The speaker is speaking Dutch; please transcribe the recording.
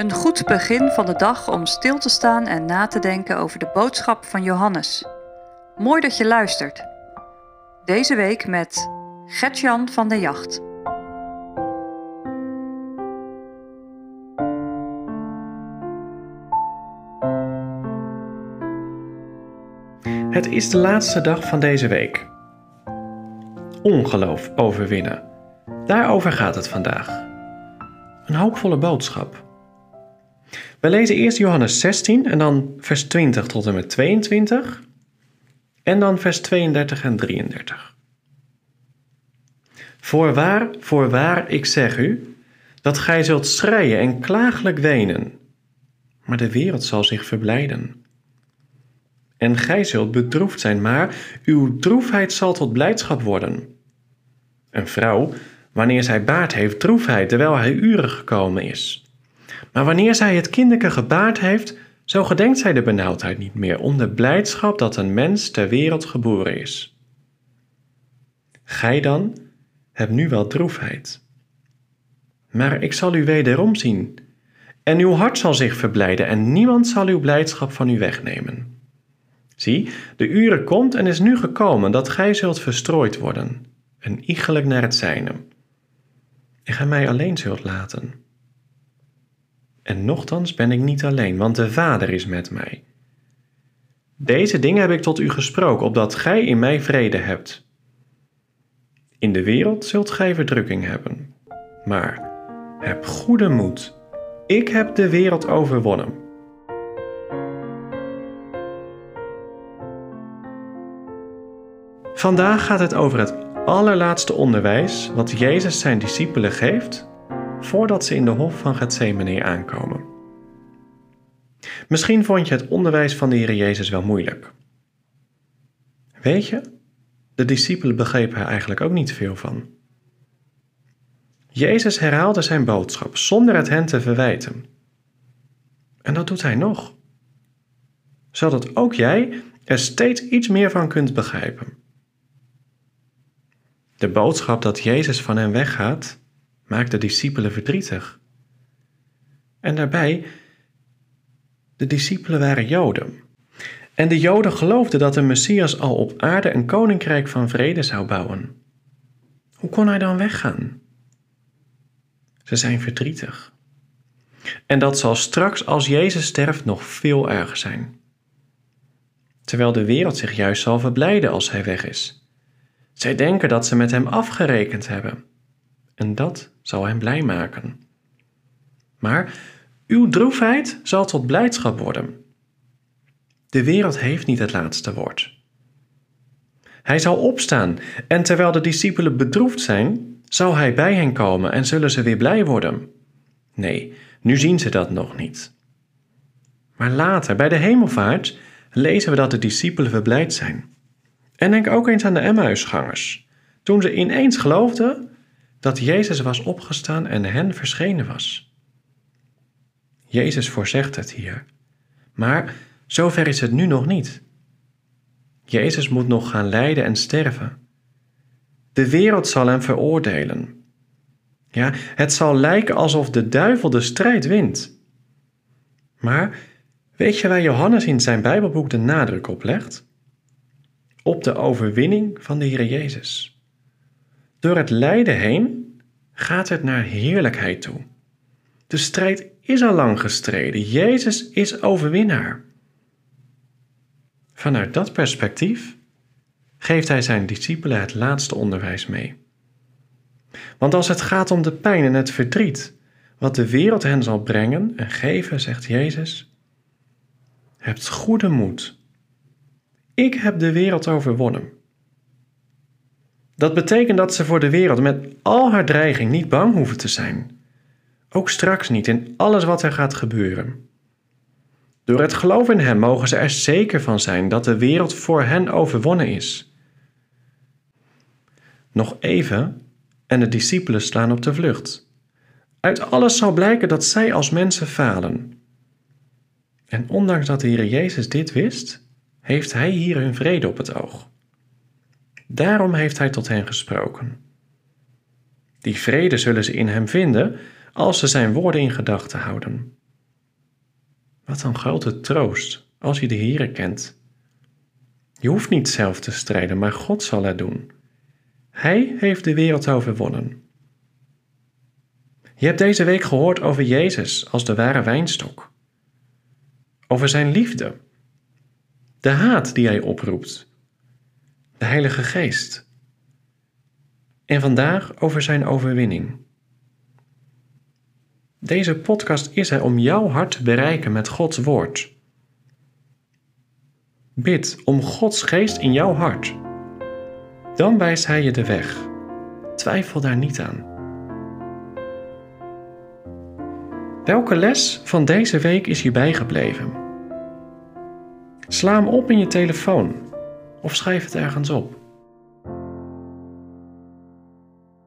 Een goed begin van de dag om stil te staan en na te denken over de boodschap van Johannes. Mooi dat je luistert. Deze week met Gertjan van de Jacht. Het is de laatste dag van deze week. Ongeloof overwinnen. Daarover gaat het vandaag. Een hoopvolle boodschap. We lezen eerst Johannes 16 en dan vers 20 tot en met 22 en dan vers 32 en 33. Voorwaar, voorwaar, ik zeg u, dat gij zult schreien en klagelijk wenen, maar de wereld zal zich verblijden. En gij zult bedroefd zijn, maar uw droefheid zal tot blijdschap worden. Een vrouw, wanneer zij baard heeft, droefheid, terwijl hij uren gekomen is. Maar wanneer zij het kinderke gebaard heeft, zo gedenkt zij de benauwdheid niet meer om de blijdschap dat een mens ter wereld geboren is. Gij dan hebt nu wel droefheid. Maar ik zal u wederom zien, en uw hart zal zich verblijden, en niemand zal uw blijdschap van u wegnemen. Zie, de uren komt en is nu gekomen dat gij zult verstrooid worden, en iegelijk naar het zijne, en gij mij alleen zult laten. En nochtans ben ik niet alleen, want de Vader is met mij. Deze dingen heb ik tot u gesproken, opdat gij in mij vrede hebt. In de wereld zult gij verdrukking hebben. Maar heb goede moed. Ik heb de wereld overwonnen. Vandaag gaat het over het allerlaatste onderwijs wat Jezus zijn discipelen geeft voordat ze in de hof van Gethsemane aankomen. Misschien vond je het onderwijs van de Heer Jezus wel moeilijk. Weet je, de discipelen begrepen er eigenlijk ook niet veel van. Jezus herhaalde zijn boodschap zonder het hen te verwijten. En dat doet hij nog. Zodat ook jij er steeds iets meer van kunt begrijpen. De boodschap dat Jezus van hen weggaat, maakt de discipelen verdrietig. En daarbij, de discipelen waren Joden. En de Joden geloofden dat de Messias al op aarde een koninkrijk van vrede zou bouwen. Hoe kon hij dan weggaan? Ze zijn verdrietig. En dat zal straks als Jezus sterft nog veel erger zijn. Terwijl de wereld zich juist zal verblijden als hij weg is. Zij denken dat ze met hem afgerekend hebben. En dat zal hem blij maken. Maar uw droefheid zal tot blijdschap worden. De wereld heeft niet het laatste woord. Hij zal opstaan en terwijl de discipelen bedroefd zijn, zal hij bij hen komen en zullen ze weer blij worden. Nee, nu zien ze dat nog niet. Maar later, bij de hemelvaart, lezen we dat de discipelen verblijd zijn. En denk ook eens aan de Emmausgangers. Toen ze ineens geloofden dat Jezus was opgestaan en hen verschenen was. Jezus voorzegt het hier, maar zover is het nu nog niet. Jezus moet nog gaan lijden en sterven. De wereld zal hem veroordelen. Ja, het zal lijken alsof de duivel de strijd wint. Maar weet je waar Johannes in zijn Bijbelboek de nadruk op legt? Op de overwinning van de Heer Jezus. Door het lijden heen gaat het naar heerlijkheid toe. De strijd is al lang gestreden. Jezus is overwinnaar. Vanuit dat perspectief geeft hij zijn discipelen het laatste onderwijs mee. Want als het gaat om de pijn en het verdriet, wat de wereld hen zal brengen en geven, zegt Jezus: Hebt goede moed. Ik heb de wereld overwonnen. Dat betekent dat ze voor de wereld met al haar dreiging niet bang hoeven te zijn. Ook straks niet in alles wat er gaat gebeuren. Door het geloof in Hem mogen ze er zeker van zijn dat de wereld voor hen overwonnen is. Nog even en de discipelen slaan op de vlucht. Uit alles zal blijken dat zij als mensen falen. En ondanks dat de Heer Jezus dit wist, heeft Hij hier hun vrede op het oog. Daarom heeft hij tot hen gesproken. Die vrede zullen ze in hem vinden als ze zijn woorden in gedachten houden. Wat een grote troost als je de Here kent. Je hoeft niet zelf te strijden, maar God zal het doen. Hij heeft de wereld overwonnen. Je hebt deze week gehoord over Jezus als de ware wijnstok. Over zijn liefde. De haat die hij oproept. De Heilige Geest. En vandaag over zijn overwinning. Deze podcast is er om jouw hart te bereiken met Gods woord. Bid om Gods geest in jouw hart. Dan wijst Hij je de weg. Twijfel daar niet aan. Welke les van deze week is je bijgebleven? Sla hem op in je telefoon of schrijf het ergens op.